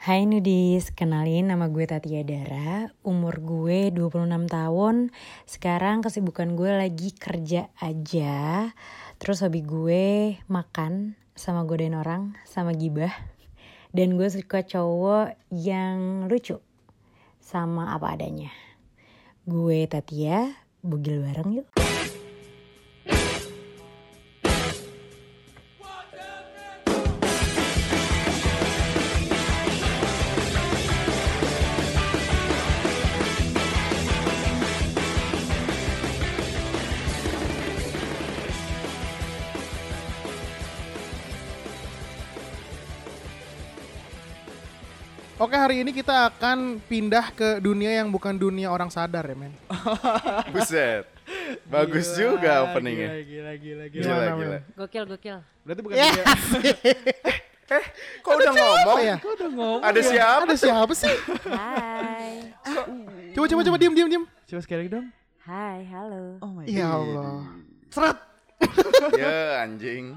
Hai Nudis, kenalin nama gue Tatia Dara, umur gue 26 tahun, sekarang kesibukan gue lagi kerja aja, terus hobi gue makan, sama godain orang, sama gibah, dan gue suka cowok yang lucu, sama apa adanya. Gue Tatia, bugil bareng yuk. Oke hari ini kita akan pindah ke dunia yang bukan dunia orang sadar ya men Buset. Bagus Gila, juga openingnya. Gila, gila, gila, gila. Gila, Gimana, gila. Gokil, gokil. Berarti bukan Ya dia. Kok udah ngomong? ya? Kok udah ngomong? Ada siapa? Ada siapa sih? Hai. Coba coba coba diem diem diem Coba sekali lagi dong. Hai, halo. Oh my Ya Allah Seret Ya anjing.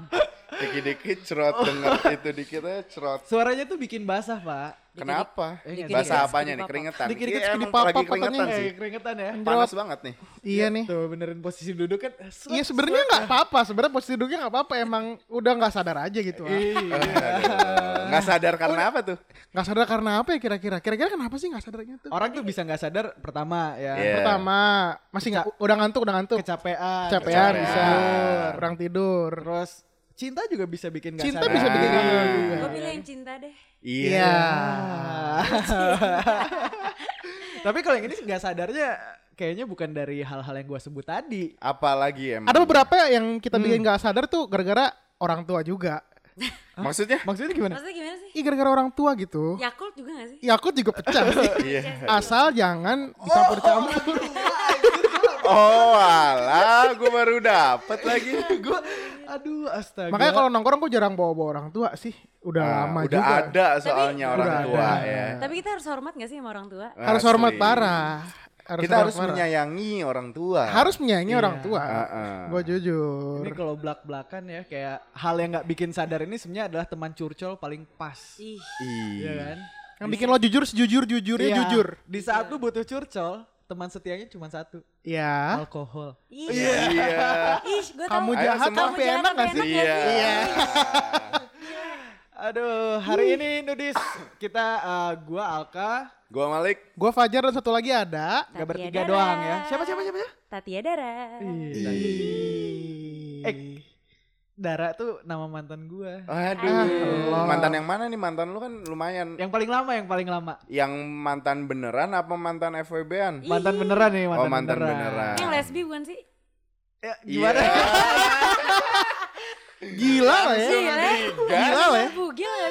Dikit-dikit cerot denger itu dikit aja cerot. Suaranya tuh bikin basah, Pak. Kenapa? Bahasa skidi apanya nih? Keringetan. Dikit-dikit Iya, emang papa lagi keringetan katanya. sih. Eh, keringetan ya. Panas banget nih. Iya nih Tuh benerin posisi duduk kan. Iya sebenarnya nggak apa-apa Sebenarnya posisi duduknya nggak apa-apa Emang udah nggak sadar aja gitu. Iya. Aduh, Nggak sadar karena apa tuh? Nggak sadar karena apa ya kira-kira Kira-kira kenapa sih nggak sadarnya tuh Orang tuh bisa nggak sadar pertama ya. Iya. Pertama Masih nggak Udah ngantuk Udah ngantuk Kecapean. Capean Kecapean. bisa Kurang tidur Terus cinta juga bisa bikin nggak Cinta sadar. bisa bikin nggak sadar juga. Gue pilih yang cinta deh. Iya. Tapi kalau yang ini nggak sadarnya kayaknya bukan dari hal-hal yang gua sebut tadi. Apalagi emang. Ada beberapa yang kita bikin nggak sadar tuh Gara-gara orang tua juga Maksudnya? Maksudnya gimana? Maksudnya gimana sih? Iya gara-gara orang tua gitu Yakult juga gak sih? Yakult juga pecah sih Iya. Asal jangan dicampur-campur Oh alah, gue baru dapet lagi. gua aduh astaga. Makanya kalau nongkrong gue jarang bawa-bawa orang tua sih. Udah Ah, lama udah juga. ada soalnya orang Udah tua ada. ya. Tapi kita harus hormat gak sih sama orang tua? Harus Asli. hormat parah. Harus Kita harus parah. menyayangi orang tua. Harus menyayangi Iya. orang tua. Heeh. Gue jujur. ini kalau belak-belakan ya kayak hal yang nggak bikin sadar ini sebenarnya adalah teman curcol paling pas. Ih, Iya Ih. kan? Yang bikin lo jujur sejujur jujurnya Iya. jujur. Di saat lu butuh curcol, teman setianya cuma satu, Iya. alkohol. Iya. ih, gue Kamu tahu. Ayo jahat tapi enak gak sih? Iya. Aduh, hari ini Nudis kita eh, gua Alka Gua Malik. Gue Fajar dan satu lagi ada. nggak Tatia bertiga Dara. doang ya. Siapa siapa siapa? siapa? Tatia Dara. Eh, Dara tuh nama mantan gua. Aduh. Allah. mantan yang mana nih? Mantan lu kan lumayan. Yang paling lama, yang paling lama. Yang mantan beneran apa mantan FWB-an? Mantan beneran nih, mantan, Oh, mantan beneran. Yang lesbi bukan sih? Ya, Iya. gimana? Gila lah ya. Gila. Gila lah ya.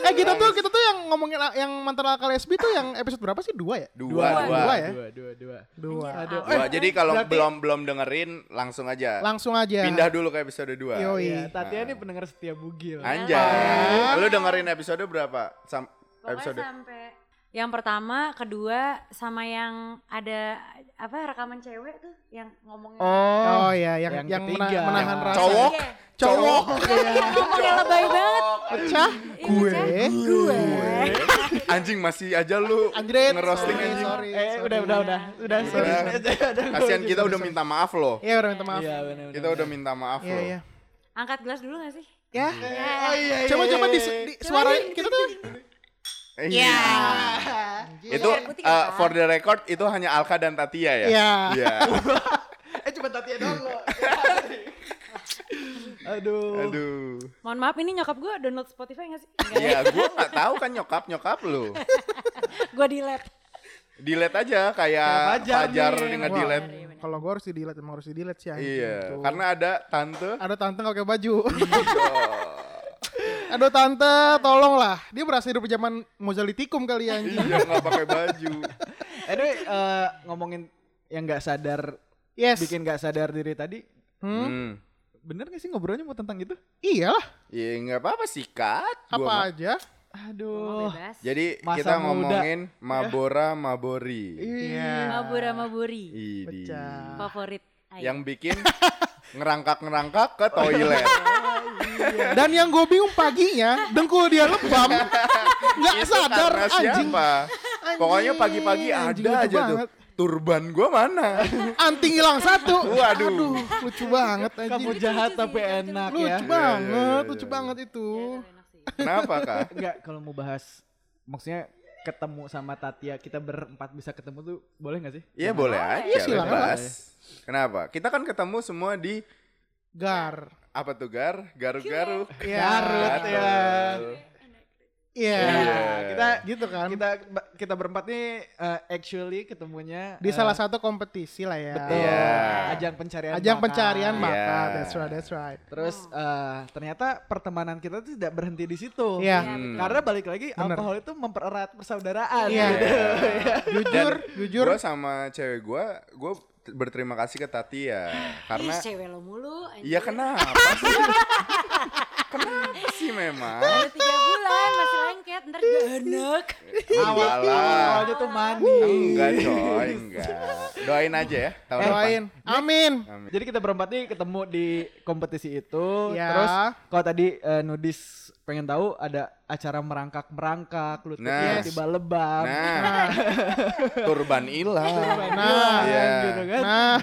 Eh kita tuh kita tuh yang ngomongin yang mantan alka lesbi tuh yang episode berapa sih? Dua ya? Dua, dua. Dua ya? Dua, dua, dua. Dua. Aduh. Dua. Jadi kalau berarti- belum belum dengerin langsung aja. Langsung aja. Pindah dulu ke episode 2. Yoi. Iya, Tatia ini pendengar setia bugil. Anjay. Lu dengerin episode berapa? Sam Pokoknya episode sampai yang pertama, kedua, sama yang ada apa rekaman cewek tuh yang ngomongin Oh, iya yang Yang yang, mena- ketiga. menahan Yang rasa. cowok. Iya. Cowok. Yang ngomongnya lebay banget. Pecah. Iya, Gue. pecah. Gue. Anjing masih aja lu Anjrit. ngerosting Sorry, anjing. sorry, Eh, sorry. udah, udah, udah. Udah, udah. Kasihan kita udah minta maaf loh. Iya udah minta maaf. Iya, benar Kita udah minta maaf Iya loh. iya. Angkat gelas dulu gak sih? Ya. Oh iya, iya. Coba coba di, iya. di suara kita tuh. Iya. Itu Air putih uh, kan? for the record itu hanya Alka dan Tatia ya? Iya. Iya. Eh, cuma Tatia doang lo. Aduh. Aduh. Mohon maaf ini nyokap gue download Spotify gak sih? Ya gua nggak tahu kan nyokap nyokap lu. gue delete. Delete aja kayak Kayak Fajar dengan delete. Kalau gue harus di delete emang harus di delete sih Iya, gitu. karena ada tante. ada tante nggak pakai baju. Iya. Aduh tante, tolong lah. Dia berasa hidup zaman Mozalitikum kali ya anjing. Iya nggak pakai baju. Anyway, eh, ngomongin yang nggak sadar, Yes. bikin nggak sadar diri tadi, Hmm? Hmm. bener gak sih ngobrolnya mau tentang itu? Iyalah, Ya nggak apa-apa sikat. apa Gua aja. Aduh. Jadi Masa kita muda. ngomongin Mabora Mabori. Iya. Mabura Maburi. Idi. Pecah. Favorit. Ayo. Yang bikin ngerangkak-ngerangkak ke toilet. Dan yang gue bingung paginya, dengkul dia lebam. Nggak sadar anjing. siapa? Pokoknya pagi-pagi anjing, ada lucu aja tuh. banget. Turban gua mana? Anting hilang satu. Waduh. Aduh, lucu banget Kamu anjing. jahat tapi enak ya. Lucu banget, Iya, iya, lucu iya. banget itu. Kenapa kak? Enggak, kalau mau bahas maksudnya ketemu sama Tatia kita berempat bisa ketemu tuh boleh gak sih? Iya boleh aja, Iya, silakan. bebas. Kenapa? Kita kan ketemu semua di Gar. apa tuh gar? Garuk-garuk. Iya. Garut, ya. Iya. Iya. Kita Gitu kan. kita kita berempat nih uh, actually ketemunya Di uh, salah satu kompetisi lah ya. betul. Iya. Ajang pencarian Ajang bakat. pencarian Iya. bakat. That's right, that's right. Terus uh, ternyata pertemanan kita tuh tidak berhenti di situ. Iya. Hmm. Karena balik lagi Bener. alkohol itu mempererat persaudaraan. Iya. gitu. Jujur, jujur. Gue sama cewek gue, gue berterima kasih ke Tatia karena Ih, cewek lo mulu. Iya kenapa sih? kenapa sih memang? Baru tiga bulan masih lengket, ntar juga enak. Awal Awalnya tuh manis. Enggak coy, enggak. Doain aja ya tahun depan. Doain. Amin. Amin. Jadi kita berempat nih ketemu di kompetisi itu. Ya. Terus kalau tadi eh, Nudis pengen tahu ada acara merangkak-merangkak, lututnya Nah. tiba lebam. Nah, turban hilang. Nah, Iya. gitu kan. Nah,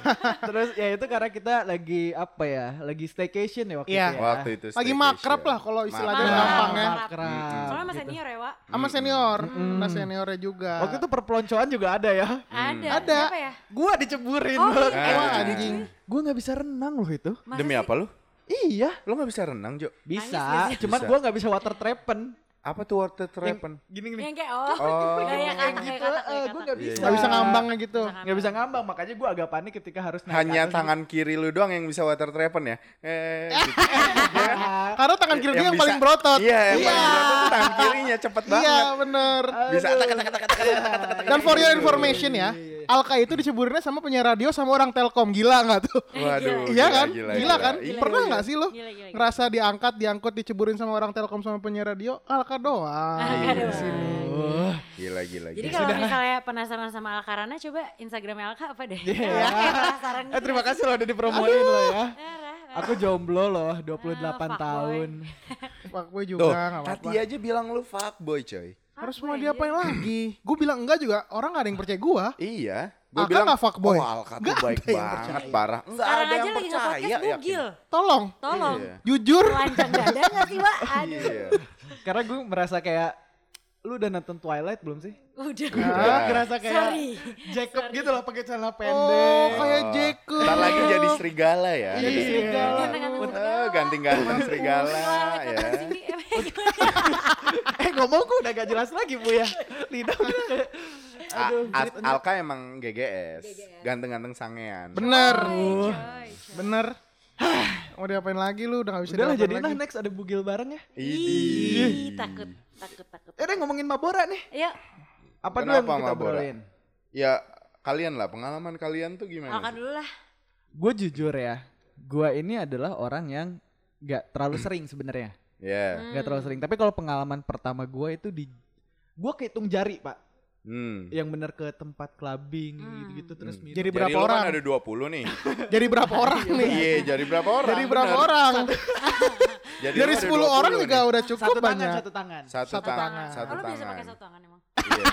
Terus ya itu karena kita lagi apa ya? Lagi staycation ya waktu Iya. itu ya. Waktu itu lagi staycation. makrab lah kalau istilahnya Makrab. gampangnya. Makrab. Soalnya sama senior ya, Wak. Sama senior, sama seniornya juga. Waktu itu perpeloncoan juga ada ya. Ada. Ada. Siapa ya? Gua diceburin. Oh, iya. Anjing. Gua nggak bisa renang loh itu. Masa Demi sih? apa lu? Iya, Lo gak bisa renang, Jo? bisa. nggak sih? Cuman Bisa. gua nggak bisa water trapen. Apa tuh water trapen? Gini gini. Yang kayak oh. Oh. Gaya katak, gitu. gaya katak, eh, gaya gua katak. nggak bisa. Gak bisa ngambangnya gitu. Nggak bisa ngambang, makanya gua agak panik ketika harus naik. Hanya atas tangan kiri lu doang yang bisa water trapen ya? Eh, gitu. Karena tangan kiri dia yang bisa- paling berotot. Iya, yang Iya. paling berotot tuh tangan kirinya cepet Iya, banget. bener. Bisa tak tak tak tak tak tak tak. Dan for your information ya, Alka itu diceburinnya sama penyiar radio sama orang Telkom. Gila nggak tuh? Waduh, Iya kan? Gila, kan? Iya, Pernah iya. nggak sih lo Gila, gila, gila. ngerasa diangkat, diangkut, diceburin sama orang Telkom sama penyiar radio? Alka doang. Alka di doang. sini. Gila gila Jadi gila. kalau misalnya penasaran sama Alkarana, coba Instagramnya Alka apa deh? Iya. Penasaran Eh terima kasih loh udah dipromoin loh ya. Aku jomblo loh, 28 Ah, fuckboy. tahun. Fuckboy juga Tuh, apa-apa. Tati aja bilang lu fuckboy coy. Harus mau diapain lagi? Gue bilang enggak juga. Orang gak ada yang percaya gue. Iya. Gua Alka nggak fuckboy? Oh, Alka tuh baik ada yang banget, parah. Enggak Sekarang ada aja yang lagi percaya. nge-podcast yakin. bugil. Tolong, Tolong. Iya. jujur. Telanjang dada gak sih, Wak? Aduh. Iya. Karena gue merasa kayak lu udah nonton Twilight belum sih? Udah. Udah. Ngerasa kayak Sorry. Jacob gitu loh pakai celana Oh, pendek. kayak Jacob. Ntar lagi jadi serigala ya. Jadi Iya. serigala. Ganteng-ganteng Eh, serigala. ganting-ganting serigala Wah, ya. kata Cindy, eh, ngomong kok udah gak jelas lagi bu ya. Lidah aduh. A- Alka emang GGS, ganteng-ganteng sangean. Bener, coy. bener. Mau diapain lagi lu? Udah gak bisa Udah lah jadi nah lagi. next ada bugil bareng ya. Ih, takut, takut, takut. Eh udah ngomongin Mabora nih. Ayo, Apa dulu yang kita obrolin? Ya kalian lah, pengalaman kalian tuh gimana? Alka dulu lah. Gue jujur ya, gue ini adalah orang yang gak terlalu sering sebenarnya. Ya. Gak terlalu sering. Tapi kalau pengalaman pertama gue itu di gue kehitung jari pak. Hmm. Yang bener ke tempat clubbing Hmm. gitu-gitu terus minum. Jadi Jadi berapa lu orang? kan ada 20 nih. Jadi berapa orang nih? Iya, jadi berapa orang? Jadi berapa Bener. orang? Jadi Dari lu ada 10 orang 20 juga nih. udah cukup satu tangan, banyak. satu tangan. Satu, Satu tangan. tangan. Satu Oh, lu biasa tangan. pakai satu tangan emang. Iya.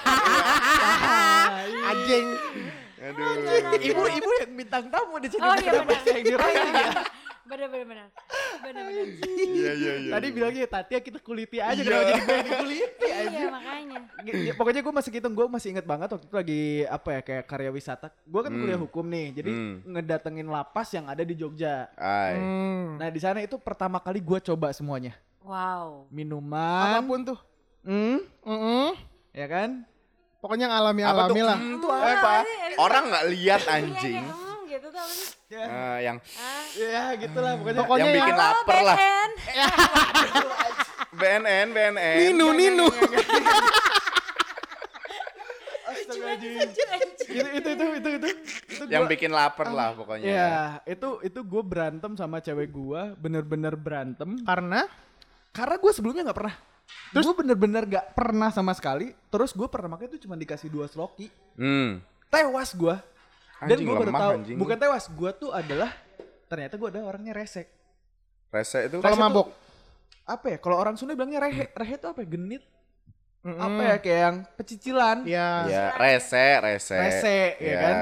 Anjing. Aduh. Ibu-ibu yang bintang tamu di sini Oh iya benar. yang ya. Bener bener bener. Bener bener. Iya, iya, iya. Tadi bilangnya Tatia kita kuliti aja Iya. kenapa jadi gue yang dikuliti aja. Iya makanya. G- ya, pokoknya gue masih hitung gue masih inget banget waktu itu lagi apa ya kayak karya wisata gue kan Hmm. kuliah hukum nih jadi Hmm. ngedatengin lapas yang ada di Jogja Ay. Hmm. nah di sana itu pertama kali gue coba semuanya Wow. minuman Apa pun tuh. hmm, Mm-mm. ya kan Pokoknya yang Apa tuh? alami-alami lah. Tuh apa? Orang nggak lihat Iya anjing. Kayak tuh apa sih? Eh, yang Ah. ya gitulah pokoknya Pokoknya yang bikin Halo, lapar lah. BN. BNN, BNN. Ninu, Ninu. Itu itu itu itu itu itu Yang gua- bikin lapar lah pokoknya. ya itu itu gue berantem sama cewek gue bener-bener berantem Karena karena gue sebelumnya nggak pernah terus gue bener-bener nggak pernah sama sekali terus gue pernah makan itu cuma dikasih dua sloki Hmm. tewas gue dan gue baru tahu anjing. bukan tewas gue tuh adalah ternyata gue adalah orangnya resek Rese itu kalau tuh- mabok. apa ya kalau orang Sunda bilangnya rehe rehe itu apa ya? genit apa ya kayak yang pecicilan. Iya. Ya, rese, rese. Rese, ya Ya. kan?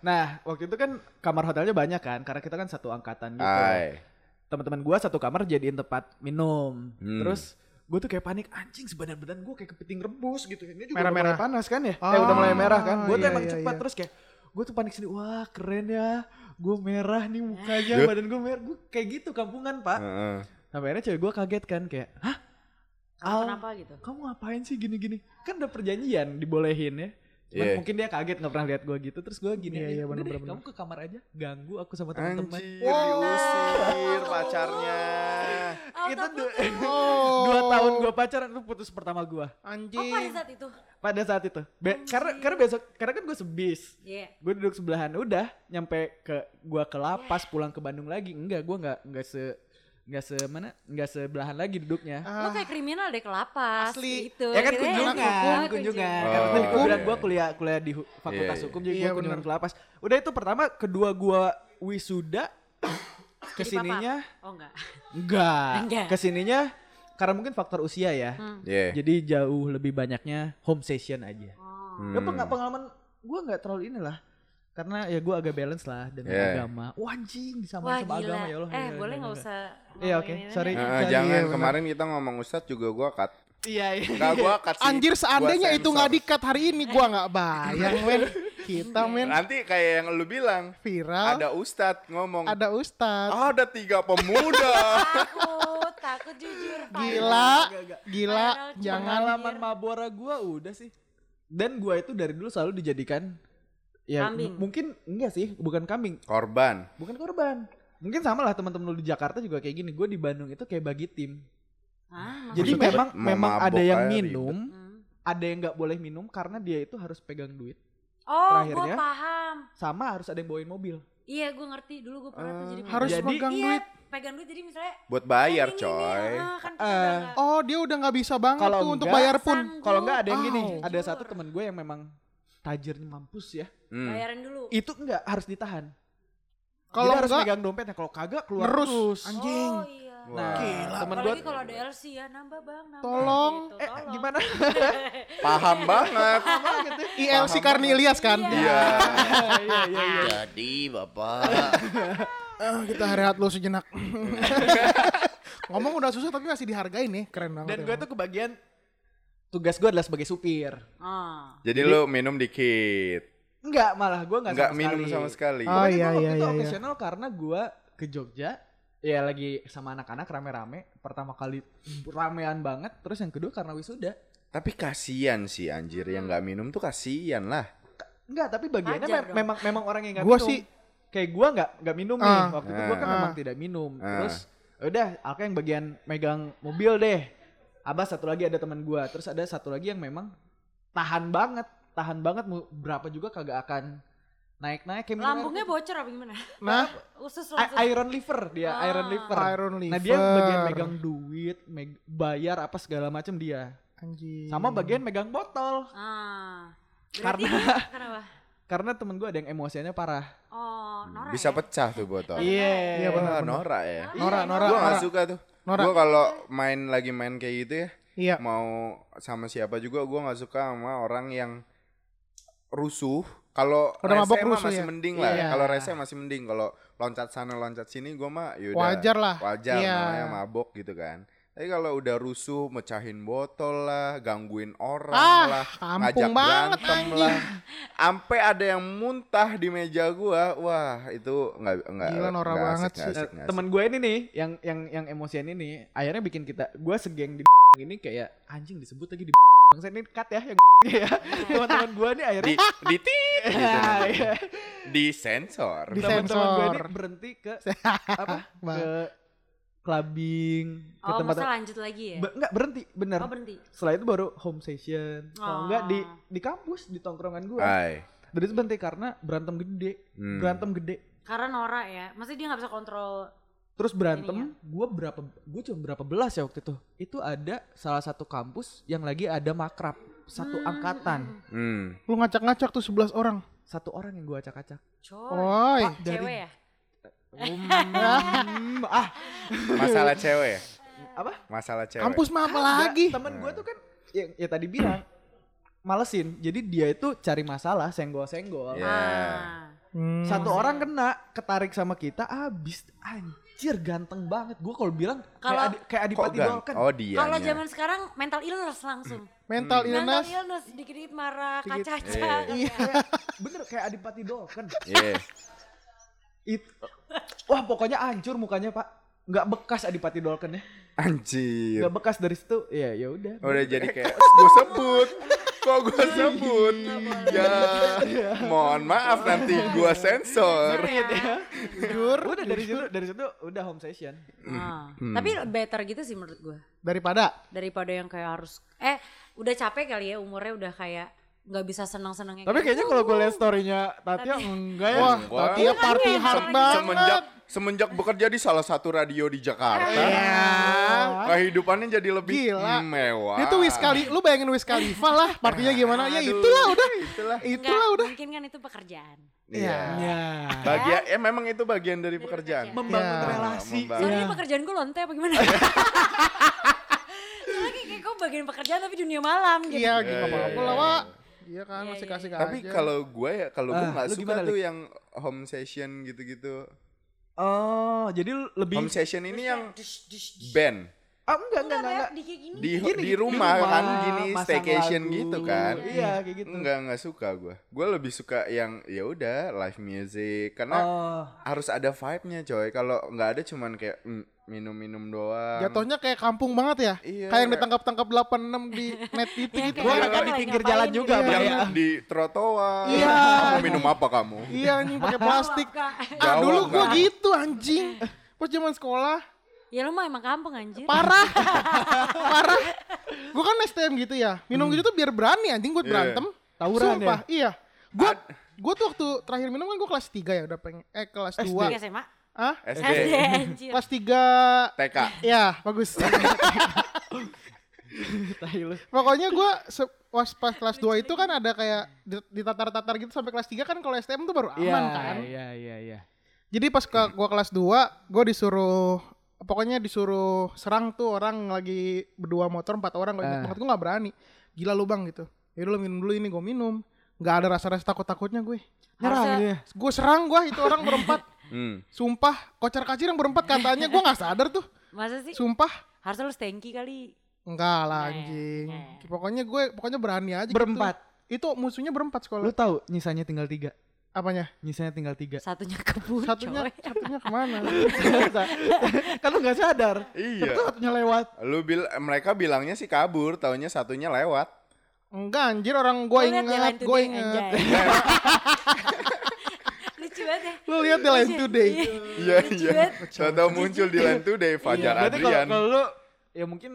Nah, waktu itu kan kamar hotelnya banyak kan karena kita kan satu angkatan gitu. Ay. Teman-teman gua satu kamar jadiin tempat minum. Hmm. Terus gue tuh kayak panik anjing sebadan badan gue kayak kepiting rebus gitu. Ini juga Merah-merah. udah mulai panas kan ya? eh Oh, udah mulai merah kan. Gue tuh iya, emang iya, cepat iya. terus kayak gue tuh panik sini. Wah keren ya. Gue merah nih mukanya, Duh. badan gue merah. Gue kayak gitu kampungan pak. Heeh. Sampai akhirnya cewek gue kaget kan kayak, hah? Al, Kenapa gitu? kamu ngapain sih gini-gini? Kan udah perjanjian dibolehin ya. Cuman Iya. mungkin dia kaget nggak pernah lihat gue gitu. Terus gue gini Iya, aja, iya, "Udah bener, deh, bener, kamu ke kamar aja, ganggu aku sama teman-teman. Anjir, diusir pacarnya. Itu du- Oh. dua tahun gue pacaran itu putus pertama gue. Oh pada saat itu? Pada saat itu. Be- karena karena besok karena kan gue sebis. Iya. Gue duduk sebelahan. Udah nyampe ke gua ke lapas pulang ke Bandung lagi. Enggak, gue nggak nggak se nggak se mana nggak sebelahan lagi duduknya. Lo kayak kriminal deh ke lapas Asli. gitu. ya kan Gitu kunjungan, Oh, kunjungan. Oh. Karena tadi gue Iya, bilang gue iya. kuliah kuliah di fakultas Iya, iya. hukum jadi Iya, gue kunjungan bener. ke lapas. Udah itu pertama, kedua gua wisuda ke sininya Oh enggak. enggak, Enggak. ke sininya karena mungkin faktor usia ya. Iya. Jadi jauh lebih banyaknya home session aja. Oh. Hmm. Ya peng- pengalaman gue nggak terlalu inilah. Karena ya gue agak balance lah dengan Yeah. agama. Wah anjing Wah sama gila. agama ya Allah. eh ya, boleh ya, nggak ya. usah. Iya oke, ini. sorry. Sorry, jangan ya, kemarin kita ngomong Ustadz juga gua cut. Iya iya. Enggak gua cut sih. Anjir seandainya Gua itu nggak dikat hari ini gua nggak bayang men. Kita men Nanti kayak yang lu bilang, viral ada Ustadz ngomong, ada ustadz. ada tiga pemuda. Takut, takut jujur. Gila, Enggak, enggak. gila, Viral jangan. Pengalaman Mabora gue udah sih. Dan gue itu dari dulu selalu dijadikan ya Kambing. mungkin enggak sih, bukan kambing, Korban. bukan korban. Mungkin sama lah teman-teman lu di Jakarta juga kayak gini. Gue di Bandung itu kayak bagi tim. Ah, Jadi Maksudnya memang memang ada yang minum, Hmm. ada yang nggak boleh minum karena dia itu harus pegang duit. Oh, gue Terakhirnya. paham. Sama harus ada yang bawain mobil. Iya, gue ngerti. Dulu gue pernah tuh jadi Harus Jadi- megang iya, duit. pegang duit jadi misalnya Buat bayar "Eh, ini, ini, coy. ah, kan Eh, nggak- Oh dia udah nggak bisa banget Kalau tuh untuk enggak, bayar pun. Kalau nggak ada yang gini, Oh. ada Jujur. satu temen gue yang memang tajirnya mampus ya. Hmm. bayarin dulu. Itu enggak harus ditahan. Kalau harus megang dompetnya. Kalau kagak keluar Ngerus. terus. Anjing. Oh iya. Nah, Gila. temen gue kalau ada LC ya, nambah bang, nambah. Tolong. Gitu, eh tolong. gimana? Paham banget. ILC Karni Ilyas kan. Iya. Iya. Iya iya iya. Jadi bapak. Ah, kita rehat lu sejenak. Ngomong udah susah tapi masih dihargain nih, keren banget. Dan gue tuh kebagian tugas gue adalah sebagai supir. Ah. Jadi lu minum dikit. Enggak, malah gue enggak Enggak sama minum sekali. sama sekali. Oh, Pokoknya iya, gua waktu iya, itu iya, iya. karena gue ke Jogja ya lagi sama anak-anak rame-rame pertama kali ramean banget terus yang kedua karena wisuda Tapi kasihan sih anjir yang nggak minum tuh kasihan lah. enggak tapi bagiannya dong. memang memang orang yang enggak Gua minum sih- kayak gue nggak nggak minum nih Ah. waktu itu gue kan Ah. memang tidak minum Ah. terus ya udah aku yang bagian megang mobil deh abah satu lagi ada teman gue terus ada satu lagi yang memang tahan banget tahan banget mau berapa juga kagak akan naik-naik kayak minum air Lambungnya bocor apa gimana? Nah, Usus langsung. iron liver dia Ah. iron liver Iron Nah dia liver. bagian megang duit, meg- bayar apa segala macam dia. Anjing. Sama bagian megang botol. Ah. Berarti Karena- kenapa? Karena temen gue ada yang emosiannya parah. Oh, Nora Bisa ya? pecah tuh botol. Iya. Iya, benar, Wah, benar. Nora ya. Nora, Nora, Gua nggak Nora. suka tuh. Nora. Gua kalau main lagi main kayak gitu ya, Iya. mau sama siapa juga gua nggak suka sama orang yang rusuh. Kalau rese mah masih ya? mending lah. Iya. Kalau rese masih mending. Kalau loncat sana loncat sini gua mah yaudah Wajar lah. wajar Iya. namanya mabok gitu kan. Tapi kalau udah rusuh, mecahin botol lah, gangguin orang Ah, lah, kampung ngajak banget, berantem anjing. lah, ampe ada yang muntah di meja gua, wah itu nggak nggak Gila, norak nggak banget asik, sih. Temen gue ini nih, yang yang yang emosian ini, akhirnya bikin kita, gue segeng di ini kayak anjing disebut lagi di bangsa ini cut ya yang ya. Teman-teman gue nih akhirnya di di tit, gitu. Iya, iya. di sensor. Di teman-teman gue ini berhenti ke apa? Ke clubbing, ke Oh, tempat masa lanjut lagi ya? Be- enggak berhenti, bener. Oh, berhenti. Setelah itu baru home session. Kalau Oh. enggak di di kampus, di tongkrongan gue. Ay. Dan itu berhenti karena berantem gede, Hmm. berantem gede. Karena Nora ya. Maksudnya dia nggak bisa kontrol. Terus berantem, gue berapa, gue cuma berapa belas ya waktu itu. Itu ada salah satu kampus yang lagi ada makrab, satu Hmm, angkatan, Hmm. Lu ngacak-ngacak tuh 11 orang. satu orang yang gue acak-acak. Coy. Woi. Pak, dari- Cewek ya? Hmm, ah, Masalah cewek ya? apa? Masalah cewek. Kampus mah apa lagi? Temen gue tuh kan ya, ya tadi bilang malesin. Jadi dia itu cari masalah, senggol-senggol. Iya. Ah. Hmm. Satu orang kena ketarik sama kita abis anjir ganteng banget. Gue kalau bilang Kalau- kayak adi, kayak Adipati gan? Dolken. Oh dia. Kalau zaman sekarang mental illness langsung. mental Mental illness illness dikit-dikit marah, Dikit- kaca-kaca. Iya. Kayak- bener kayak Adipati Dolken. Iya. It, wah pokoknya hancur mukanya pak. Nggak bekas Adipati Dolken ya. Anjir. Nggak bekas dari situ. Ya ya udah. Udah jadi kayak gue sebut. Kok gue sebut? Ya, mohon maaf nanti gue sensor. jujur Udah dari situ dari situ udah home session. Ah. Hmm. Tapi better gitu sih menurut gue. daripada Daripada yang kayak harus eh udah capek kali ya umurnya udah kayak nggak bisa senang-senangnya. Tapi kayak kayaknya kalau gue lihat storynya Tatia enggak ya. wah ya party Iya, hard kan? banget Semenjak semenjak bekerja di salah satu radio di Jakarta, Iya. kehidupannya jadi lebih Gila. mewah. Itu Wiz Khali, lu bayangin Wiz Khalifa lah, partinya gimana? Ya itulah udah. Itulah. Itulah udah. Mungkin kan itu pekerjaan. Iya. Ya. Bagian ya memang itu bagian dari Dari pekerjaan. pekerjaan. Membangun Ya. relasi. Membangun. Soalnya Iya. ini pekerjaan gue lonte apa gimana? Soalnya kayak, gue bagian pekerjaan tapi dunia malam gitu. Iya, Iya, gitu iya, apa-apa iya. kan, Iya, masih iya, kasih iya. Tapi kalau gue ya kalau gue Ah, nggak suka tuh yang home session gitu-gitu. Oh, jadi lebih Home session ini yang band Ah, enggak enggak Enggak, enggak. enggak. Di kayak gini. di Gini, di rumah kan gini masang staycation lagu. gitu kan. Iya, kayak gitu. Enggak enggak suka gue. Gue lebih suka yang ya udah live music karena Oh, harus ada vibe-nya coy. Kalau nggak ada cuman kayak mm, minum-minum doang. Jatuhnya kayak kampung banget ya. Iya. Kayak yang ditangkap-tangkap 86 di net itu gitu. Gua kita kan di lagi pinggir jalan gitu. juga, Iya, Bang. yang iya. di trotoar. Iya. Kamu minum apa kamu? Iya anjing pakai plastik. Ah, dulu gua gitu anjing. Pas zaman sekolah, Ya lu mah emang kampung anjir. parah. parah. Gua kan STM gitu ya. Minum gitu tuh biar berani anjing buat Iya. berantem. Tawuran Sumpah, iya. Gua gua tuh waktu terakhir minum kan gua kelas 3 ya udah pengen eh kelas SD. 2. Tiga SMA. Ah? SD, SD anjir. Kelas 3 TK. Ya, bagus. Pokoknya gue pas, pas kelas 2 itu kan ada kayak di- ditatar-tatar gitu sampai kelas 3 kan kalau STM tuh baru aman Iya, kan. Iya, iya, iya. Jadi pas ke gua kelas 2, gue disuruh pokoknya disuruh serang tuh orang lagi berdua motor empat orang gue ingat Ah. banget gue nggak berani. Gila lu bang gitu. Ya lu minum dulu ini gue minum. Nggak ada rasa-rasa takut-takutnya gue. Nyerang Harusnya- gitu ya. Gue serang gue itu orang berempat. Hmm. Sumpah, kocar kacir yang berempat katanya gue nggak sadar tuh. Masa sih? Sumpah. Harusnya lu stanky kali. Enggak lah Eh, anjing. eh. Pokoknya gue pokoknya berani aja Berempat. gitu. Itu musuhnya berempat sekolah. Lu tahu nyisanya tinggal tiga. Apanya? Nyisanya tinggal tiga. Satunya kebun Satunya coy. satunya ke mana? kan lu nggak sadar. Iya. Siapa satunya lewat. Lu bil mereka bilangnya sih kabur, taunya satunya lewat. Enggak anjir orang gue Line gue anjay. Lucu banget ya. Lu lihat di Line Today. Iya iya. Tahu muncul di Line Today Fajar Iya, berarti kalau Adrian. kalau lu ya mungkin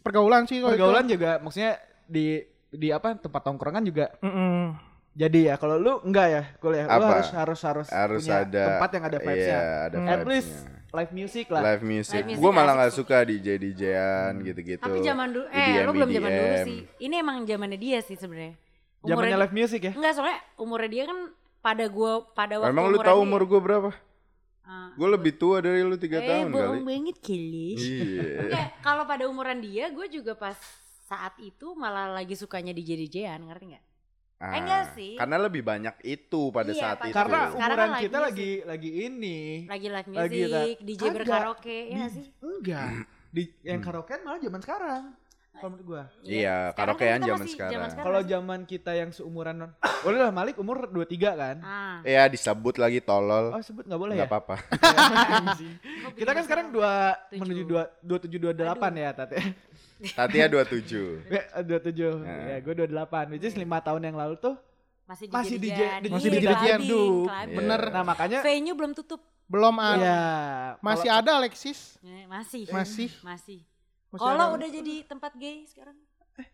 Pergaulan sih kalau pergaulan juga maksudnya di di apa tempat tongkrongan juga itu. Mm-mm. Jadi ya. Kalau lu enggak ya, kuliah lu Apa? harus harus harus, Harus punya ada tempat yang ada vibes-nya. Iya, ada Hmm. At least live music lah. Live music. Music Gue malah nggak suka DJ DJan gitu-gitu. Tapi zaman dulu eh lu belum zaman dulu sih. Ini emang zamannya dia sih sebenarnya. Zamannya Umurnya live music ya. Enggak, soalnya umurnya dia kan pada gua pada waktu Emang lu tahu dia- umur gue berapa? Ah. Gue lebih tua dari lu 3 eh, tahun kali. bohong banget kali. Iya. Enggak, kalau pada umuran dia gue juga pas saat itu malah lagi sukanya DJ DJan, ngerti nggak? Ah, enggak sih. Karena lebih banyak itu pada Iya, saat itu. Karena Sekarang kan umuran kita music. lagi lagi ini. Lagi live Lagi music, tak- DJ Kagak. berkaraoke, ya Di- sih? Enggak. Di yang karaokean malah zaman sekarang. Kalau menurut gua. Iya, Sekarang kan karaokean zaman sekarang. Kalau zaman kita yang seumuran non. Boleh lah Malik umur 23 kan? Ah. Ya disebut lagi tolol. Oh sebut nggak boleh Nggak ya? apa-apa. Anjing. kita kan sekarang dua Tujuh. menuju dua dua tujuh dua delapan ya Tati. Tatia 27. Ya, dua tujuh. Nah. Ya gue dua delapan. Which is lima tahun yang lalu tuh. Masih DJ Masih DJ DJan. masih Iya, DJan. clubbing. Bener. Nah makanya. Venue belum tutup. Belum ada. Ya. Masih kalau- ada Alexis. Eh, Masih. Masih. Masih. Masih Kalau udah jadi tempat gay sekarang.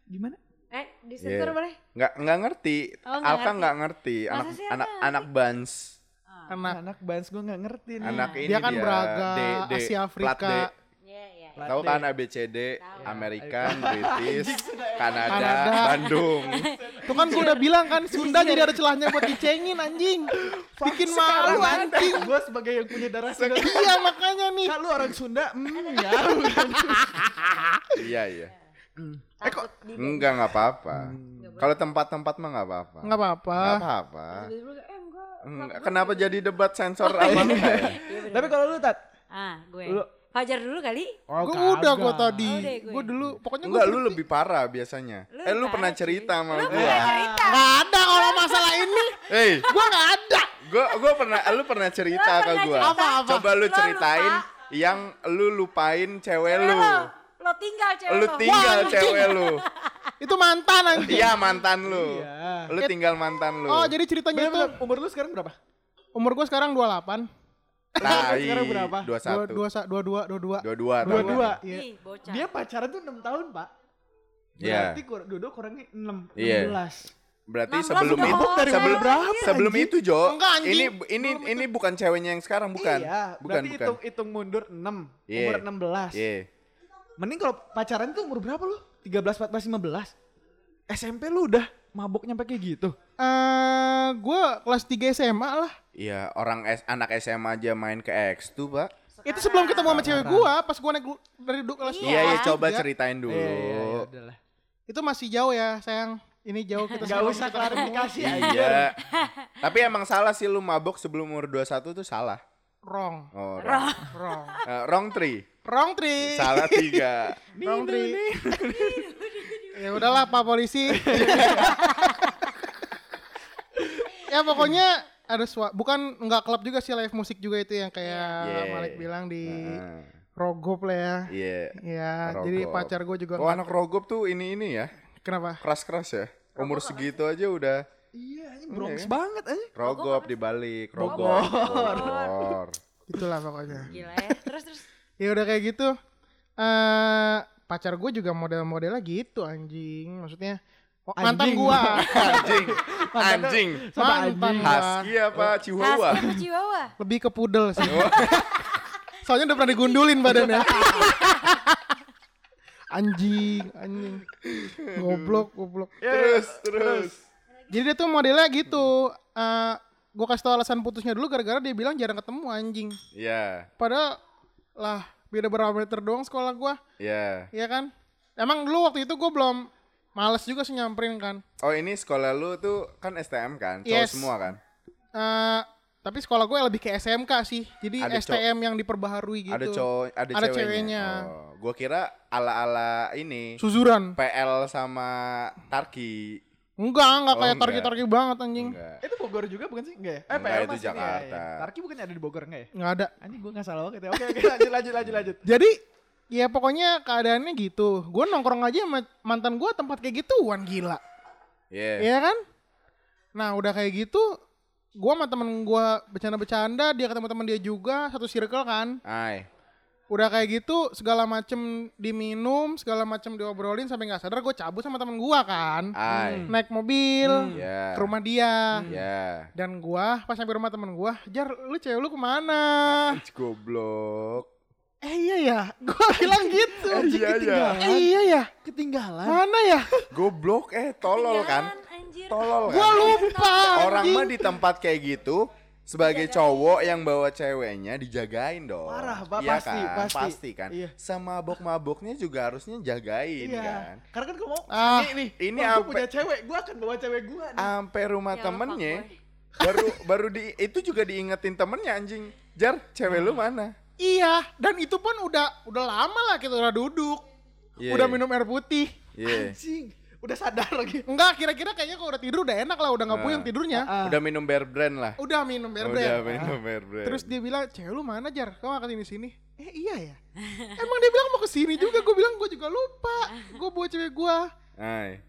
Gimana? Eh, di center Iya. boleh? Nggak nggak ngerti. Oh, Alka ngerti. nggak ngerti. Masa Anak sih anak Alka anak Bans. Ah. anak Anak bans gue nggak ngerti nih. Anak ini dia kan dia, D, Asia. Afrika. Iya, iya. Plat Tahu kan ABCD, Tahu. Amerikan, British, Kanada, Kanada. Bandung. Tuh kan gue udah bilang kan Sunda jadi ada celahnya buat dicengin anjing. Bikin malu anjing. Gue sebagai yang punya darah Sunda. Iya makanya nih. Kak lu orang Sunda, hmm, ya. iya iya. Takut di Enggak, enggak apa-apa. Hmm. Kalau tempat-tempat mah enggak apa-apa. Nggak apa-apa. Enggak apa-apa. Eh enggak. Enggak. Kenapa jadi debat sensor apa enggak ya? Iya, bener. Tapi kalau lu tat, ah, gue. Lu- Fajar dulu kali. oh, gue udah gue tadi. Oh, gue. gue dulu pokoknya gue Enggak, lu lebih parah biasanya. Lu eh, lu pernah sih. cerita sama Lu gua. pernah cerita. Gak ada kalau masalah ini. Hei, Gue gak ada. gua gua pernah lu pernah cerita Lu ke pernah gua. cerita. Apa-apa? Coba lu Lu ceritain lupa. yang lu lupain cewek lu. Lo, lo tinggal cewek Lu lo. tinggal Wah, cewek lu. Itu mantan anjing. Iya, mantan lu. Iya. Lu tinggal mantan lu. Oh jadi ceritanya itu umur lu sekarang berapa? umur gue sekarang 28. Tai. sekarang berapa? 21. 22 22 22. 22. Dua tahun. dua. Iya. Ih, bocah. Dia pacaran tuh 6 tahun, Pak. Iya. Berarti kur dua-dua kurangnya 6, Iya. 16. Berarti 16 sebelum itu dari sebelum berapa, sebelum anjing? itu Jo. Enggak, anjing. Ini ini ini bukan ceweknya yang sekarang bukan. Iya, bukan berarti bukan. hitung hitung mundur 6, Iya. umur 16. Iya. Mending kalau pacaran tuh umur berapa lu? 13, 14, 15. SMP lu udah mabok nyampe kayak gitu. Eh, gue kelas 3 SMA lah. Iya, orang S, anak SMA aja main ke X tuh, Pak. Itu sebelum ketemu sama cewek gue, pas gue naik dari kelas Iya. Iya, iya, dua, coba ceritain dulu. Iya, iya, iya. Itu masih jauh ya, sayang. Ini jauh kita Gak usah klarifikasi aja. Iya. Tapi emang salah sih lu mabok sebelum umur 21 tuh salah. Wrong. Oh, wrong. Wrong. Eh, wrong tree. Wrong tree. Salah tiga. Wrong tree. ya udahlah Pak polisi. ya pokoknya ada suara bukan nggak klub juga sih live musik juga itu yang kayak Yeah. Malik bilang di Heeh. Rogop lah ya. Iya. Ya, jadi Rogop. pacar gue juga Oh, anak rogop tuh ini ini ya. Kenapa? Keras-keras ya. Umur segitu aja udah Iya, ini Bronx Iya. banget aja. rogop dibalik, rogop. Bogor. Itulah pokoknya. Gila ya. Terus terus. Ya udah kayak gitu. Eh pacar gue juga model-modelnya gitu anjing. Maksudnya mantan Anjing. gua. Anjing. Anjing. Mantan anjing. gua. Husky apa Chihuahua? Husky apa Chihuahua? Lebih ke pudel sih. Oh, Soalnya udah pernah digundulin badannya. anjing, anjing. Goblok, goblok. terus, terus. Jadi dia tuh modelnya gitu. Eh gue kasih tau alasan putusnya dulu gara-gara dia bilang jarang ketemu anjing. Iya, Padahal lah beda berapa meter doang sekolah gua, iya. ya kan? Emang dulu waktu itu gue belum males juga sih nyamperin kan. Oh, ini sekolah lu tuh kan STM kan? Cowok Yes. semua kan? Eh tapi sekolah gue lebih ke SMK sih. Jadi Ada STM yang diperbaharui gitu. Ada cowok, ada, Ada ceweknya. ceweknya. Oh, gua kira ala-ala ini Suzuran. PL sama Tarki. Enggak, enggak Oh, kayak tarki-tarki banget anjing. Enggak. Itu Bogor juga bukan sih? Enggak ya? Eh, Enggak, PL itu masih nih, Jakarta. ya, ya. Tarki bukannya ada di Bogor enggak ya? Enggak ada. Anjing gua enggak salah banget ya. Oke, oke, lanjut lanjut lanjut lanjut. Jadi ya pokoknya keadaannya gitu. Gue nongkrong aja sama mantan gue tempat kayak gituan gila. Iya. Iya kan? Nah udah kayak gitu, gue sama temen gue bercanda-bercanda, dia ketemu teman dia juga, satu circle kan. Ai. Udah kayak gitu, segala macem diminum, segala macem diobrolin sampai nggak sadar gue cabut sama temen gue kan. Ai. Naik mobil Iya. ke rumah dia. Iya. Dan gue pas sampai rumah temen gue, Jar lu cewek lu ke mana? Goblok. Eh iya ya, gue bilang gitu. Iya, iya. ketinggalan. Eh iya ya, Ketinggalan. mana ya? Goblok eh tolol kan? Anjir. Tolol Gue kan? lupa. Orang mah di tempat kayak gitu sebagai cowok yang bawa ceweknya dijagain dong. Parah, Pak. Iya Pasti, kan? pasti. kan. Iya. Sama mabok-maboknya juga harusnya jagain Iya. kan. Karena kan kamu Ah, nih, nih. ini ampe- punya cewek, gua akan bawa cewek gua nih. Sampai rumah Ya, temennya baru baru di itu juga diingetin temennya anjing. Jar, cewek lu mana? Iya, dan itu pun udah udah lama lah kita udah duduk. Iya. Udah minum air putih. Iya. Anjing, udah sadar lagi. Enggak, kira-kira kayaknya kalau udah tidur udah enak lah, udah nggak Nah. puyeng tidurnya. Ah. Udah minum bear brand lah. Udah minum air Udah brand. minum bear brand. Terus dia bilang, cewek lu mana Jar? Kau ngangkat ini sini? Eh iya ya. Emang dia bilang mau ke sini juga. Gue bilang gue juga lupa. Gue bawa cewek gue.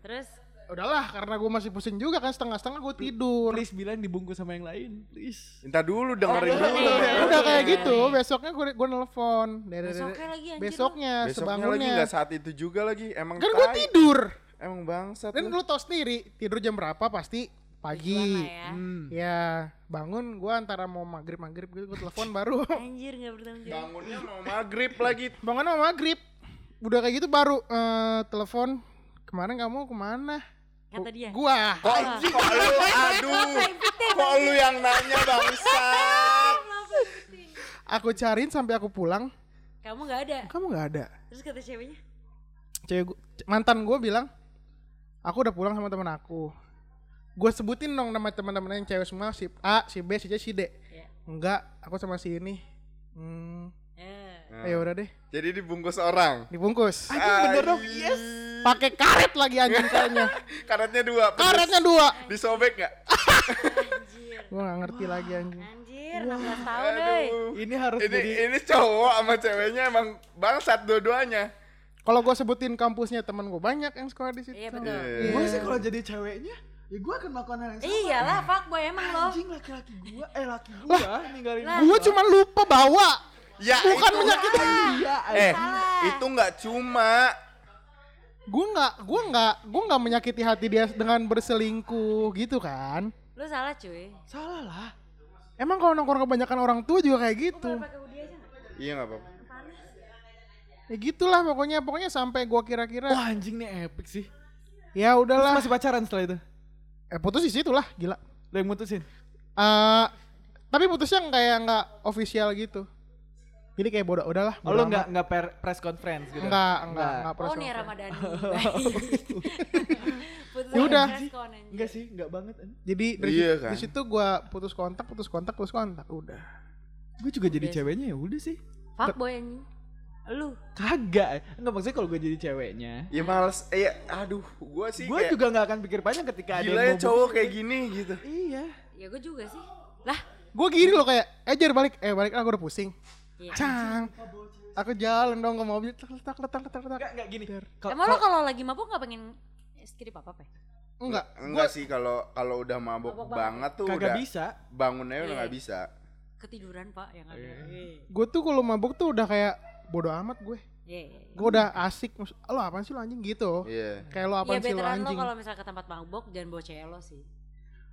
Terus Udahlah, karena gue masih pusing juga kan setengah-setengah gue tidur. Please bilang dibungkus sama yang lain, please. Minta dulu dengerin Oh, dulu. iya. Udah kayak gitu, besoknya gue gue nelfon. Besoknya lagi, anjir, Besoknya, Besoknya lagi sebangunnya. nggak saat itu juga lagi. Emang Kan gue tidur. Emang bangsat Dan lu. tau sendiri, tidur jam berapa pasti pagi. gimana ya? Hmm. Ya, bangun gua antara mau maghrib maghrib gitu, gua telepon baru. Anjir nggak bertanggung jawab. Bangunnya mau maghrib lagi. Bangun mau maghrib. Udah kayak gitu baru eh, telepon. Kemarin kamu ke mana? Kata dia. Gua. Kok, kok lu aduh. Kok lu yang nanya bangsat. Aku cariin sampai aku pulang. Kamu nggak ada. Kamu nggak ada. Terus kata ceweknya, cewek gua- mantan gue bilang aku udah pulang sama teman aku gue sebutin dong nama teman-teman yang cewek semua si A si B si C si D Iya. enggak aku sama si ini hmm Eh. ayo udah deh Jadi dibungkus orang. dibungkus Anjing bener dong. Yes. Pakai karet lagi anjing kayaknya Karetnya dua. pedes. karetnya dua Disobek nggak? Anjir. gue gak ngerti lagi anjing Anjir, 16 tahun. Aduh. Ini harus Ini jadi ini cowok sama ceweknya emang bangsat dua-duanya. kalau gue sebutin kampusnya temen gue banyak yang sekolah di situ Iya betul. Iya. gue sih kalau jadi ceweknya ya gue akan melakukan hal yang sama. Iyalah, fuckboy emang lo. Anjing laki-laki gue, eh laki gue ninggalin Lah. gue cuma lupa bawa Ya bukan itu- menyakiti Iya, Eh, Salah. itu nggak cuma gue nggak gue nggak gue nggak menyakiti hati dia dengan berselingkuh gitu kan Lu salah cuy. salah lah. emang kalau nongkrong kebanyakan orang tua juga kayak gitu? Iya nggak apa-apa. ya gitulah pokoknya pokoknya sampai gue kira-kira Wah anjing nih epic sih. ya Terus udahlah masih pacaran setelah itu? eh putus di situ lah gila Lo yang mutusin? Eh tapi putusnya kayak nggak official gitu jadi kayak bodoh udahlah Oh bodo lo amat. nggak nggak per- press conference gitu? Enggak, enggak, enggak Oh press nih conference. Ramadhani. Baik. Putus Ya udah. Enggak sih, enggak banget. Jadi dari Iya situ, kan. di situ gua putus kontak, putus kontak, putus kontak, udah. Gue juga jadi Udah. ceweknya ya udah sih. Fuckboy anjing. Lu. Kagak. Enggak maksudnya kalau gue jadi ceweknya. Ya males. Eh, ya, aduh, gua sih Gue juga nggak akan pikir panjang ketika ada gila yang ya mau cowok kayak gini gitu. Iya. Ya gue juga sih. Lah. Gua gini loh kayak, eh jar balik, eh balik lah gua udah pusing. Iya. Cang. Aku jalan dong ke mobil, letak letak letak letak letak. Enggak enggak gini. Kalau- Emang lo kalau lagi mabuk gak pengen skip apa apa? Enggak, Enggak sih kalau kalau udah mabuk Mabuk banget tuh kagak udah bisa. bangunnya udah Iya. nggak bisa. Ketiduran pak yang ada. Gue tuh kalau mabuk tuh udah kayak bodoh amat gue. Iya. iya. Gue udah asik, lo apaan sih lo anjing gitu. Iya. Kayak lo Iya apaan sih lo veteran lo anjing. kalau misalnya ke tempat mabuk jangan bawa cewek lo sih.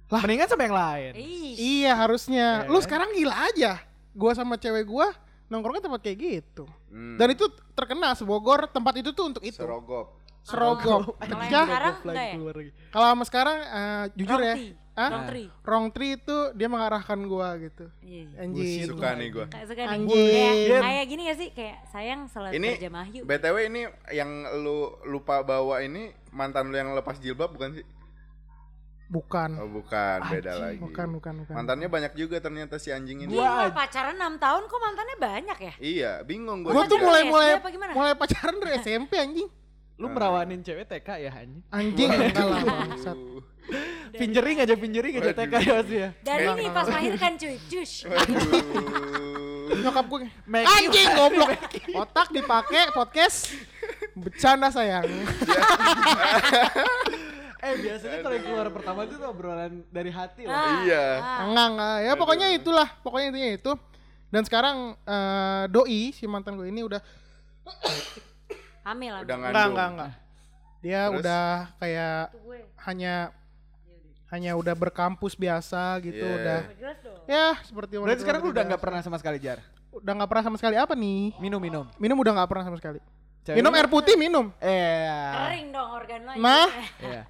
Mendingan sama yang lain. Ih. Iya harusnya. Iya Lu kan? sekarang gila aja. Gua sama cewek gua nongkrongnya tempat kayak gitu. Hmm. Dan itu terkenal sebogor tempat itu tuh untuk itu. serogop. Serogop. Kalau yang Pecah. sekarang enggak ya? keluar lagi. Kalau sama sekarang eh, jujur Wrong ya. tree. Hah? Wrong tree. Wrong tree itu dia mengarahkan gua gitu. Iya. Anjing. Suka nih gua. Kayak suka nih. Anjing. Kayak, kayak gini gak sih? Kayak sayang selalu Ini kerja mahyu. BTW ini yang lu lupa bawa ini mantan lu yang lepas jilbab bukan sih? Bukan. Oh bukan, beda lagi. Bukan, bukan, bukan. Mantannya banyak juga ternyata si anjing ini. Gua- pacaran 6 tahun kok mantannya banyak ya? Iya, bingung gua. Gua tuh juga. mulai pacaran dari SMP anjing. Lu merawanin cewek TK ya anjing? Anjing enggak lah bangsat. Aduh. Fingering aja, fingering aja. TK ya sih ya. Dan ini pas melahirkan cuy, jus. Waduh. Nyokap gue anjing goblok. Otak dipakai podcast. Bercanda sayang. Eh biasanya kalau yang keluar pertama itu tuh obrolan dari hati lah. Ah, Iya. ah. Enggak, enggak. Ya pokoknya itulah, pokoknya intinya itu. Dan sekarang eh, doi si mantan gue ini udah Hamil. Udah enggak, ngandung. enggak, enggak. Dia Terus? udah kayak hanya hanya udah berkampus biasa gitu Iya. udah. Ya, seperti Berarti wanita- sekarang lu udah nggak pernah sama sekali jar. udah nggak pernah sama sekali apa nih? Minum minum. Minum udah nggak pernah sama sekali. Cewek minum air putih minum. Eh. Kering dong organ lo. Nah. Iya.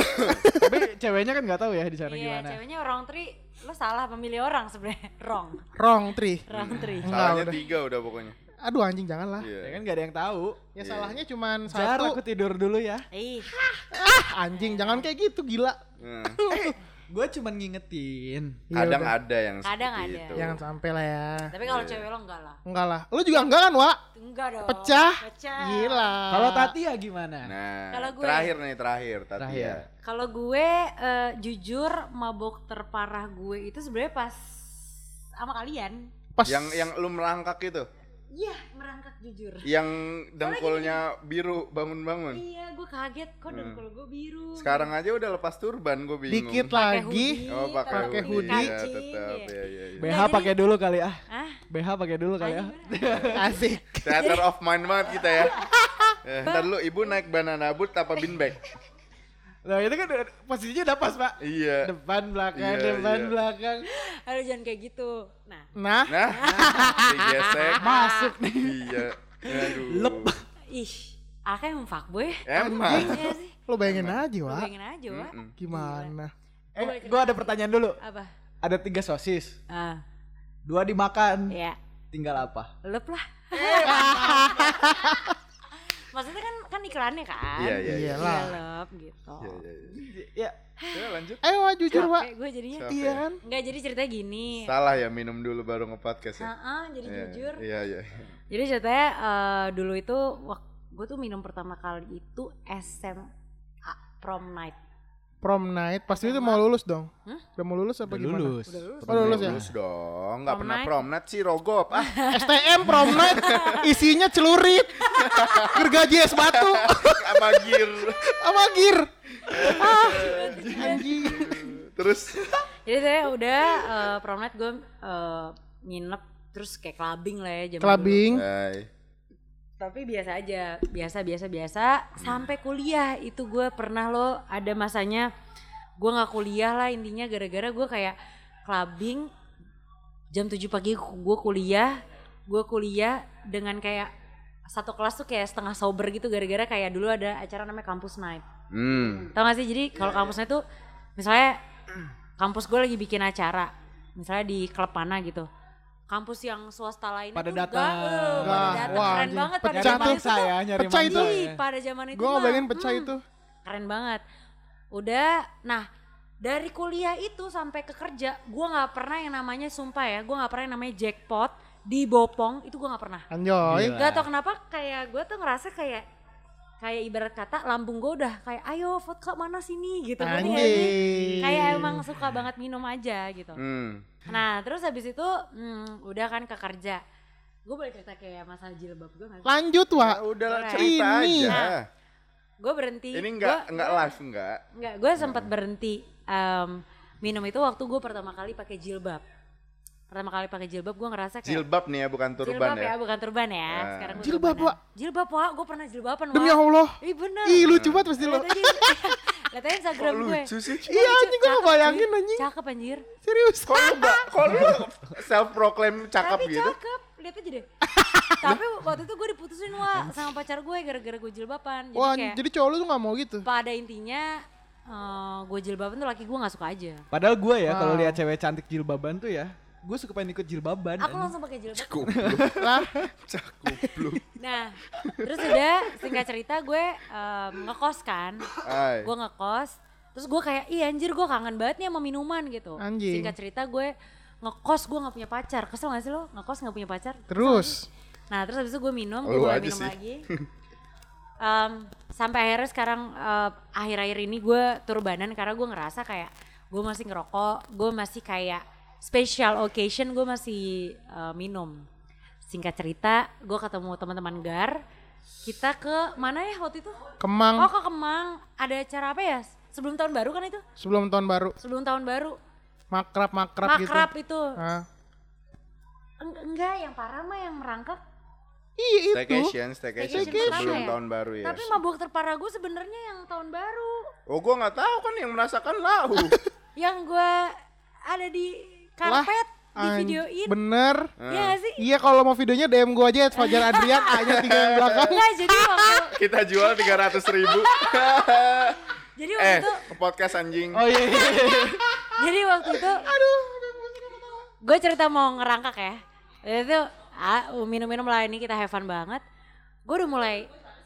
Tapi ceweknya kan nggak tahu ya di sana Iya, gimana. ceweknya wrong tree. Lo salah pemilih orang sebenarnya. Wrong. Wrong tree. Wrong tree. Enggak Salahnya udah. tiga udah pokoknya. Aduh anjing janganlah. Iya. Ya kan gak ada yang tahu. Ya Iya. salahnya cuman Jar satu. aku tidur dulu ya. Ih, Ah, anjing jangan kayak gitu gila. Hmm. Gue cuman ngingetin. Ya Kadang udah. ada yang Kadang ada. itu. Jangan sampai lah ya. tapi kalau cewek lo enggak lah. Enggak lah. Lu juga enggak kan, Wak? Enggak dong. Pecah. Pecah. Gila. Kalau Tati ya gimana? Nah, Kalau gue- terakhir nih terakhir Tati Terakhir. ya. Kalau gue eh, jujur mabok terparah gue itu sebenarnya pas sama kalian. Pas Yang yang lu merangkak itu, Iya, merangkak jujur. yang dengkulnya biru bangun-bangun. Iya, gue kaget kok dengkul gue biru. Sekarang aja udah lepas turban gue bingung. dikit Pakai lagi. hoodie, Oh, pakai hoodie. hoodie. Ya, tetap iya. ya ya ya. BH pakai dulu kali ah. Ah, BH pakai dulu kali ah. Asik. Theater of mind banget kita ya. Eh, ntar lu ibu naik banana boat apa bin bag? Nah itu kan posisinya udah pas pak. Iya. Depan belakang, Iya, depan iya. belakang. aduh jangan kayak gitu. Nah, Nah, Nah, digesek. Masuk nih. Iya. Aduh. Lep. ih, Aka emang fuckboy. Emang. Iya sih. lu bayangin aja, Lu Wak. bayangin aja, Wak. Mm-mm. Gimana? Eh, gue ada pertanyaan dulu. Apa? Ada tiga sosis, Ah, dua dimakan, ya. tinggal apa? Lep lah. Maksudnya kan kan iklannya kan. Iya, iya, iya. Iyalah. Develop gitu. Iya, iya, iya. Ya, lanjut. Ayo Wak, jujur. Capek gue jadinya. Iya kan? Enggak jadi ceritanya gini. Salah ya minum dulu baru nge-podcast ya. Heeh, jadi Iya, jujur. Iya, iya. Jadi ceritanya eh, dulu itu gue tuh minum pertama kali itu SMA prom night. Prom night, pasti itu mau lulus dong. Hah? Udah mau lulus apa udah gimana? lulus. Udah lulus. Oh, lulus ya? Lulus dong, nggak pernah prom night sih rogop. Ah, STM prom night, isinya celurit, gergaji es batu, sama gear. sama gir. Ah, anjing. Terus Jadi saya udah eh, prom night gue eh, nginep terus kayak clubbing lah ya zaman dulu. Clubbing. Tapi biasa aja, biasa biasa biasa sampai kuliah itu gue pernah lo ada masanya gue nggak kuliah lah intinya gara-gara gue kayak clubbing jam 7 pagi gue kuliah, gue kuliah dengan kayak satu kelas tuh kayak setengah sober gitu gara-gara kayak dulu ada acara namanya kampus night. Hmm. Tau gak sih jadi kalau kampusnya tuh misalnya kampus gue lagi bikin acara misalnya di klub mana gitu kampus yang swasta lain Pada tuh datang. enggak, pada Wah, datang wah, keren anjing. banget pada Pecah zaman tuh. itu tuh ya, nyari Pecah itu. Ih, ya. pada zaman itu ngebayangin pecah hmm, itu. keren banget udah nah dari kuliah itu sampai ke kerja gue nggak pernah yang namanya sumpah ya gue nggak pernah yang namanya jackpot di bopong itu gue nggak pernah Anjoy. Gila. Gak tau kenapa kayak gue tuh ngerasa kayak kayak ibarat kata lambung gue udah kayak ayo vodka mana sini gitu nggak? Anjing. kayak emang suka banget minum aja gitu Hmm. nah terus habis itu hmm, udah kan ke kerja gue boleh cerita kayak masalah jilbab gue gak? Lanjut Ya Wak. udahlah Boleh. cerita Ini. aja. gue berhenti Ini enggak Gua- enggak live enggak. Enggak, gue sempat berhenti em, minum itu waktu gue pertama kali pakai jilbab. Pertama kali pakai jilbab gue ngerasa kayak Jilbab nih ya bukan turban Jilbab ya. bukan turban ya. Ah. Sekarang gua Jilbab, turbanan. Wak. Jilbab, Wak. Gue pernah jilbaban, Wak. Demi Allah. Ih bener. Ih lucu banget pasti lo. Lihat aja, Kok Instagram gue. lucu sih? Iya anjing gue bayangin anjing. Cakep anjir. Serius. Kok lu kok lu self proclaim cakep Tapi gitu? cakep. Lihat aja deh. Tapi waktu itu gue diputusin, Wak. Sama pacar gue gara-gara gue jilbaban. Jadi Wah, kayak jadi cowok lu tuh gak mau gitu. pada intinya eh, gue jilbaban tuh laki gue gak suka aja. Padahal gue ya kalau Wow. lihat cewek cantik jilbaban tuh ya, gue suka pengen ikut jilbaban. Aku langsung pakai jilbab. Goblok. Lah, Goblok. Nah, terus udah singkat cerita gue em, ngekos kan. Gue ngekos. Terus gue kayak, iya anjir gue kangen banget nih sama minuman gitu. Anjing. Singkat cerita gue ngekos gue gak punya pacar. Kesel gak sih lo ngekos gak punya pacar? Terus. Nah terus habis itu gue minum, gue Lu mulai aja minum sih. lagi. Em, sampai akhirnya sekarang eh, akhir-akhir ini gue turbanan karena gue ngerasa kayak gue masih ngerokok, gue masih kayak special occasion gue masih eh, minum. Singkat cerita, gue ketemu teman-teman gar, kita ke mana ya waktu itu? Kemang Oh ke Kemang, ada acara apa ya? Sebelum tahun baru kan itu? sebelum tahun baru. Sebelum tahun baru, Makrab-makrab gitu. makrab itu. Ah. Eng- enggak, yang parah mah yang merangkak. Iya itu. Staycation, staycation Staycation sebelum ya? tahun baru ya. Tapi mabuk terparah gue sebenarnya yang tahun baru. Oh gua nggak tahu kan yang merasakan lahu. yang gue ada di karpet di An- videoin Bener. ya gak sih Iya kalau mau videonya DM gua aja Fajar Adrian A-nya tiga yang belakang. Enggak jadi waktu Kita jual 300 ribu. jadi waktu eh, itu ke podcast anjing. Oh iya. iya, iya. jadi waktu itu aduh gue cerita mau ngerangkak ya itu ah, minum-minum lah ini kita have fun banget gue udah mulai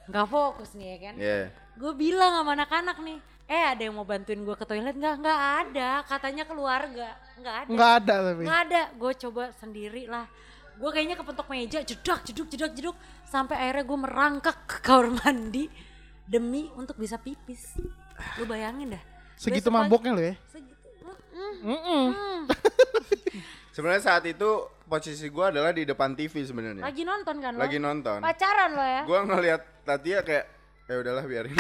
nggak fokus nih ya kan Iya. gue bilang sama anak-anak nih eh ada yang mau bantuin gue ke toilet? Nggak nggak ada. Katanya keluarga. Nggak ada. Enggak ada tapi. nggak ada. Gue coba sendiri lah. Gue kayaknya kepentok meja. Jedak jeduk jedak jeduk. Sampai akhirnya gue merangkak ke kamar mandi demi untuk bisa pipis. Lu bayangin dah. Segitu Besok maboknya lo ya. segitu. Mm, Mm-mm. mm. Sebenarnya saat itu posisi gua adalah di depan TV sebenarnya. lagi nonton kan lo? Lagi nonton. pacaran lo ya? Gua ngelihat Tatia kayak ya udahlah biarin.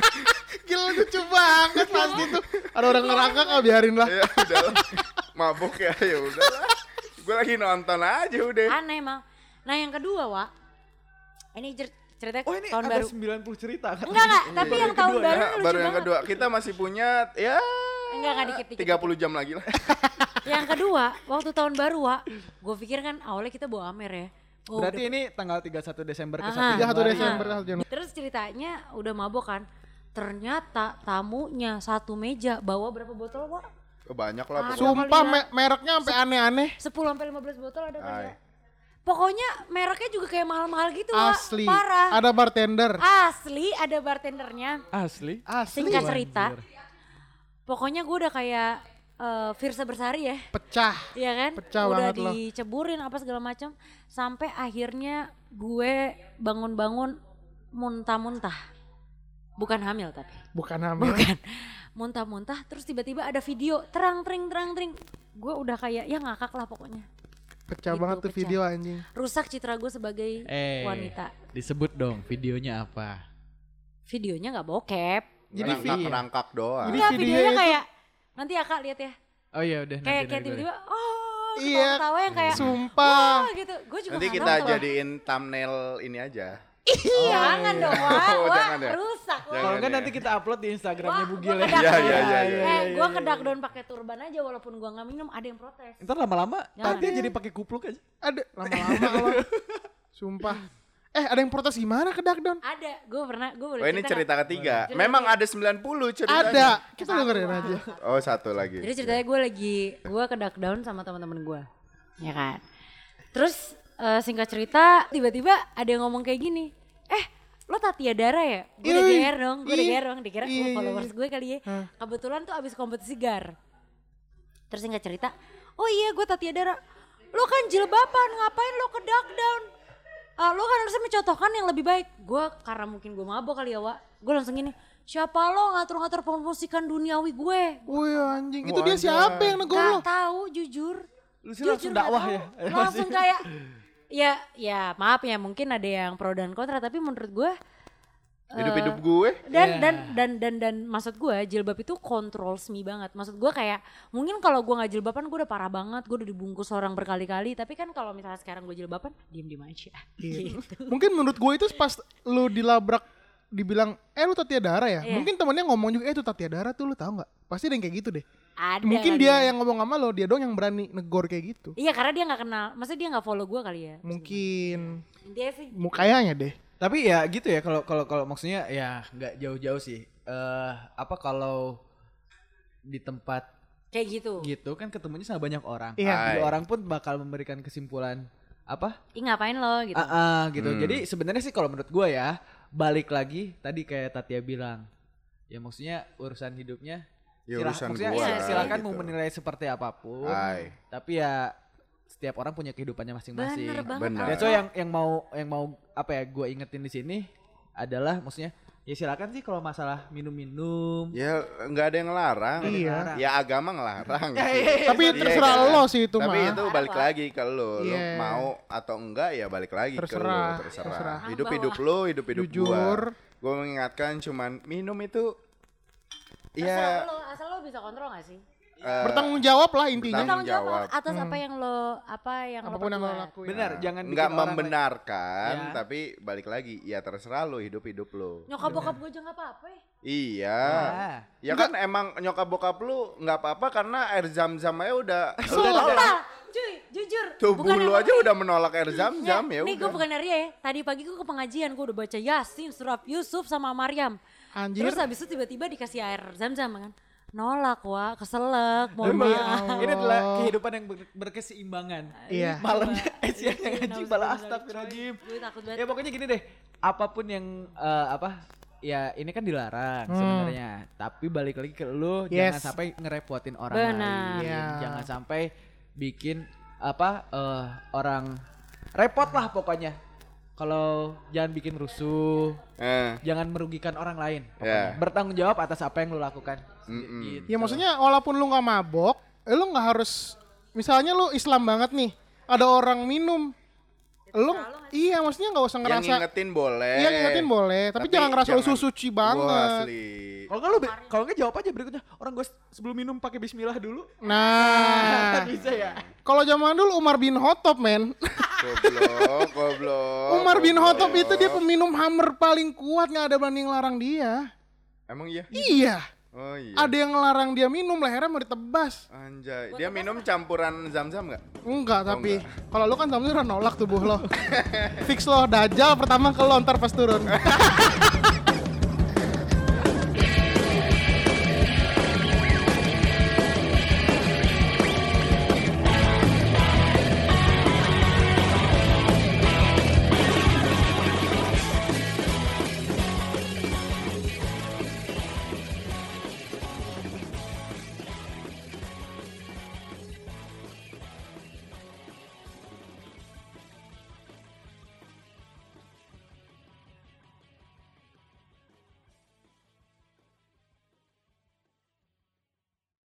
Gila lucu banget pasti tuh. Ada orang ngerangkak ah biarin lah. ya udahlah. Mabuk ya ya udahlah. Gua lagi nonton aja udah. aneh emang nah yang kedua wa ini cer- cerita Oh ini tahun ada baru 90 cerita kan? enggak enggak tapi yang tahun baru Ya, lucu baru yang banget kedua. Kita masih punya ya enggak enggak dikit dikit 30 jam lagi lah. yang kedua waktu tahun baru wa gue pikir kan awalnya kita bawa Amer ya Oh, Berarti udah- ini tanggal 31 Desember ke 1 Aha. Satu Januari. Desember satu Januari. terus ceritanya udah mabok kan ternyata tamunya satu meja bawa berapa botol wa Oh, Banyak lah Ada. Sumpah kali ya. me- mereknya sampai aneh-aneh. 10 sampai 15 botol ada kan ya Pokoknya mereknya juga kayak mahal-mahal gitu Wak. Asli. Parah. Ada bartender. Asli ada bartendernya. Asli. Asli. Singkat cerita. Pokoknya gue udah kayak eh, Firsa Bersari ya. Pecah. Iya kan? Pecah Udah banget diceburin apa segala macam sampai akhirnya gue bangun-bangun muntah-muntah. Bukan hamil tapi. Bukan hamil. Bukan. Muntah-muntah terus tiba-tiba ada video terang tring terang tring. Gue udah kayak ya ngakak lah pokoknya. Pecah Gitu, banget tuh pecah. video anjing. Rusak citra gue sebagai Eh, wanita. disebut dong videonya apa? Videonya nggak bokep. Jadi Rangkak, vi- rangkak doang. Ini Enggak, videonya videonya itu- kayak nanti Akak lihat ya. Oh iya udah Kayak nanti, kayak nanti gue tiba-tiba oh Iya. ketawa yang kayak Sumpah. wah gitu. Gue juga Nanti kita jadiin thumbnail ini aja. Jangan dong, Wak. Oh, jangan ya? rusak. Kalau enggak ya. nanti kita upload di Instagramnya Wah, ya. kedak Iya, iya, iya, iya. Eh, gue kedak down pakai turban aja walaupun gue nggak minum, ada yang protes. Ntar lama-lama. Tatia jadi pakai kupluk aja. Ada lama-lama kalau. Sumpah. Eh ada yang protes gimana ke Dakdon? Ada, gue pernah, gue boleh Oh ini cerita cerita nggak? ketiga. Cerita Memang ada 90 ceritanya. Ada. Kita dengerin aja. Oh satu lagi. Jadi ceritanya gue lagi, gue ke down sama teman-teman gue, ya kan. Terus eh, singkat cerita, tiba-tiba ada yang ngomong kayak gini, eh lo Tatia Dara ya? Gue udah Ih, GR dong, gue udah ih, GR dong, dikira iya, oh, iya, followers iya. gue kali ya. Kebetulan tuh abis kompetisi GAR. Terus singkat cerita, oh iya gue Tatia Dara, lo kan jilbaban, ngapain lo ke down? Ah, lo kan harusnya mencontohkan yang lebih baik. Gue karena mungkin gue mabok kali ya, Wak. Gue langsung gini, siapa lo ngatur-ngatur promosikan duniawi gue? Wih anjing. Itu Wah, dia siapa yang negor lo? Gak tahu jujur. Lu sih langsung dakwah tahu. ya. Langsung kayak ya ya maaf ya mungkin ada yang pro dan kontra tapi menurut gue Hidup-hidup gue. dan Iya. dan dan dan dan maksud gue jilbab itu kontrol me banget. Maksud gue kayak mungkin kalau gue nggak jilbaban gue udah parah banget, gue udah dibungkus orang berkali-kali. Tapi kan kalau misalnya sekarang gue jilbaban, diem diem aja. Iya. Gitu. Mungkin menurut gue itu pas lu dilabrak dibilang eh lu Tatia Dara ya Iya. mungkin temennya ngomong juga eh itu Tatia Dara tuh lu tahu nggak pasti ada yang kayak gitu deh Ada mungkin dia ya. yang ngomong sama lo dia dong yang berani negor kayak gitu Iya karena dia nggak kenal, maksudnya dia nggak follow gue kali ya. mungkin Dia sih. mu kayaknya deh Tapi ya gitu ya kalau kalau kalau maksudnya ya nggak jauh-jauh sih. Eh apa kalau di tempat Kayak gitu. gitu kan ketemunya sama banyak orang. Iya. Hai. orang pun bakal memberikan kesimpulan apa? Ih ngapain lo gitu. Ah, ah, gitu. Hmm. Jadi sebenarnya sih kalau menurut gua ya balik lagi tadi kayak Tatia bilang. Ya maksudnya urusan hidupnya Ya silah- urusan maksudnya gua ya, lah, silakan gitu. mau menilai seperti apa pun. Hai. Tapi ya setiap orang punya kehidupannya masing-masing. Bener banget. Bener. Dan so yang yang mau yang mau apa ya gue ingetin di sini adalah maksudnya ya silakan sih kalau masalah minum-minum. Ya nggak ada yang ngelarang. Iya. Ya agama ngelarang. Ya, iya, iya, tapi Iya, terserah kan? lo sih itu Tapi mah itu balik lagi ke lo. Lo Iya. mau atau enggak ya balik lagi Terserah, ke lo. terserah. Terserah. Hidup hidup lo, hidup hidup Jujur. gua. Gue mengingatkan cuman minum itu Asal ya lo, asal lo bisa kontrol gak sih? Eh, bertanggung jawab lah intinya bertanggung jawab atas apa yang lo apa yang apa pun lo yang lo lakuin Benar, jangan bikin nggak membenarkan, Ya. tapi balik lagi ya terserah lo hidup hidup lo. Nyokap bokap gue aja gak apa-apa ya. Iya. Ah. Ya kan emang nyokap bokap lu nggak apa-apa karena air zam-zam aja udah udah Total, cuy, jujur. tubuh Bukan lu aja nih. udah menolak air zam-zam ya Nih gue bukan Arya ya. Tadi pagi gue ke pengajian, gue udah baca Yasin, Surat Yusuf sama Maryam. anjir Terus habis itu tiba-tiba dikasih air zam-zam kan. Nolak wah, keselak, maaf. ini adalah kehidupan yang ber- berkeseimbangan. Iya. Malamnya eh siang yang ngaji balas nauzubillah, astagfirullahaladzim. coy. Gue takut banget. Ya pokoknya gini deh, apa pun yang eh, apa ya ini kan dilarang Hmm. sebenarnya. Tapi balik lagi ke lu Yes. jangan sampai ngerepotin orang Benar. lain. Iya. Jangan sampai bikin apa eh, orang repot lah pokoknya. Kalau jangan bikin rusuh, Eh, jangan merugikan orang lain. Pokoknya. Bertanggung jawab atas apa yang lu lakukan. Mm-mm. Gitu. ya maksudnya walaupun lu nggak mabok eh, lu nggak harus misalnya lu Islam banget nih ada orang minum lu iya maksudnya nggak usah yang ngerasa ngingetin boleh. iya ngingetin boleh tapi, jangan ngerasa lu suci Wah, banget asli. Kalau nggak lu, kalau nggak jawab aja berikutnya. Orang gue sebelum minum pakai Bismillah dulu. nah Bisa ya. kalau zaman dulu Umar bin Khattab men Goblok, goblok. Umar bin. Khattab itu dia peminum hammer paling kuat nggak ada banding larang dia Emang iya? iya Oh iya. ada yang ngelarang dia minum lehernya mau ditebas. Anjay, dia minum campuran zam-zam nggak? enggak Oh, tapi kalau lu kan sama udah nolak tubuh lo. Fix lo dajal pertama ke lo ntar pas turun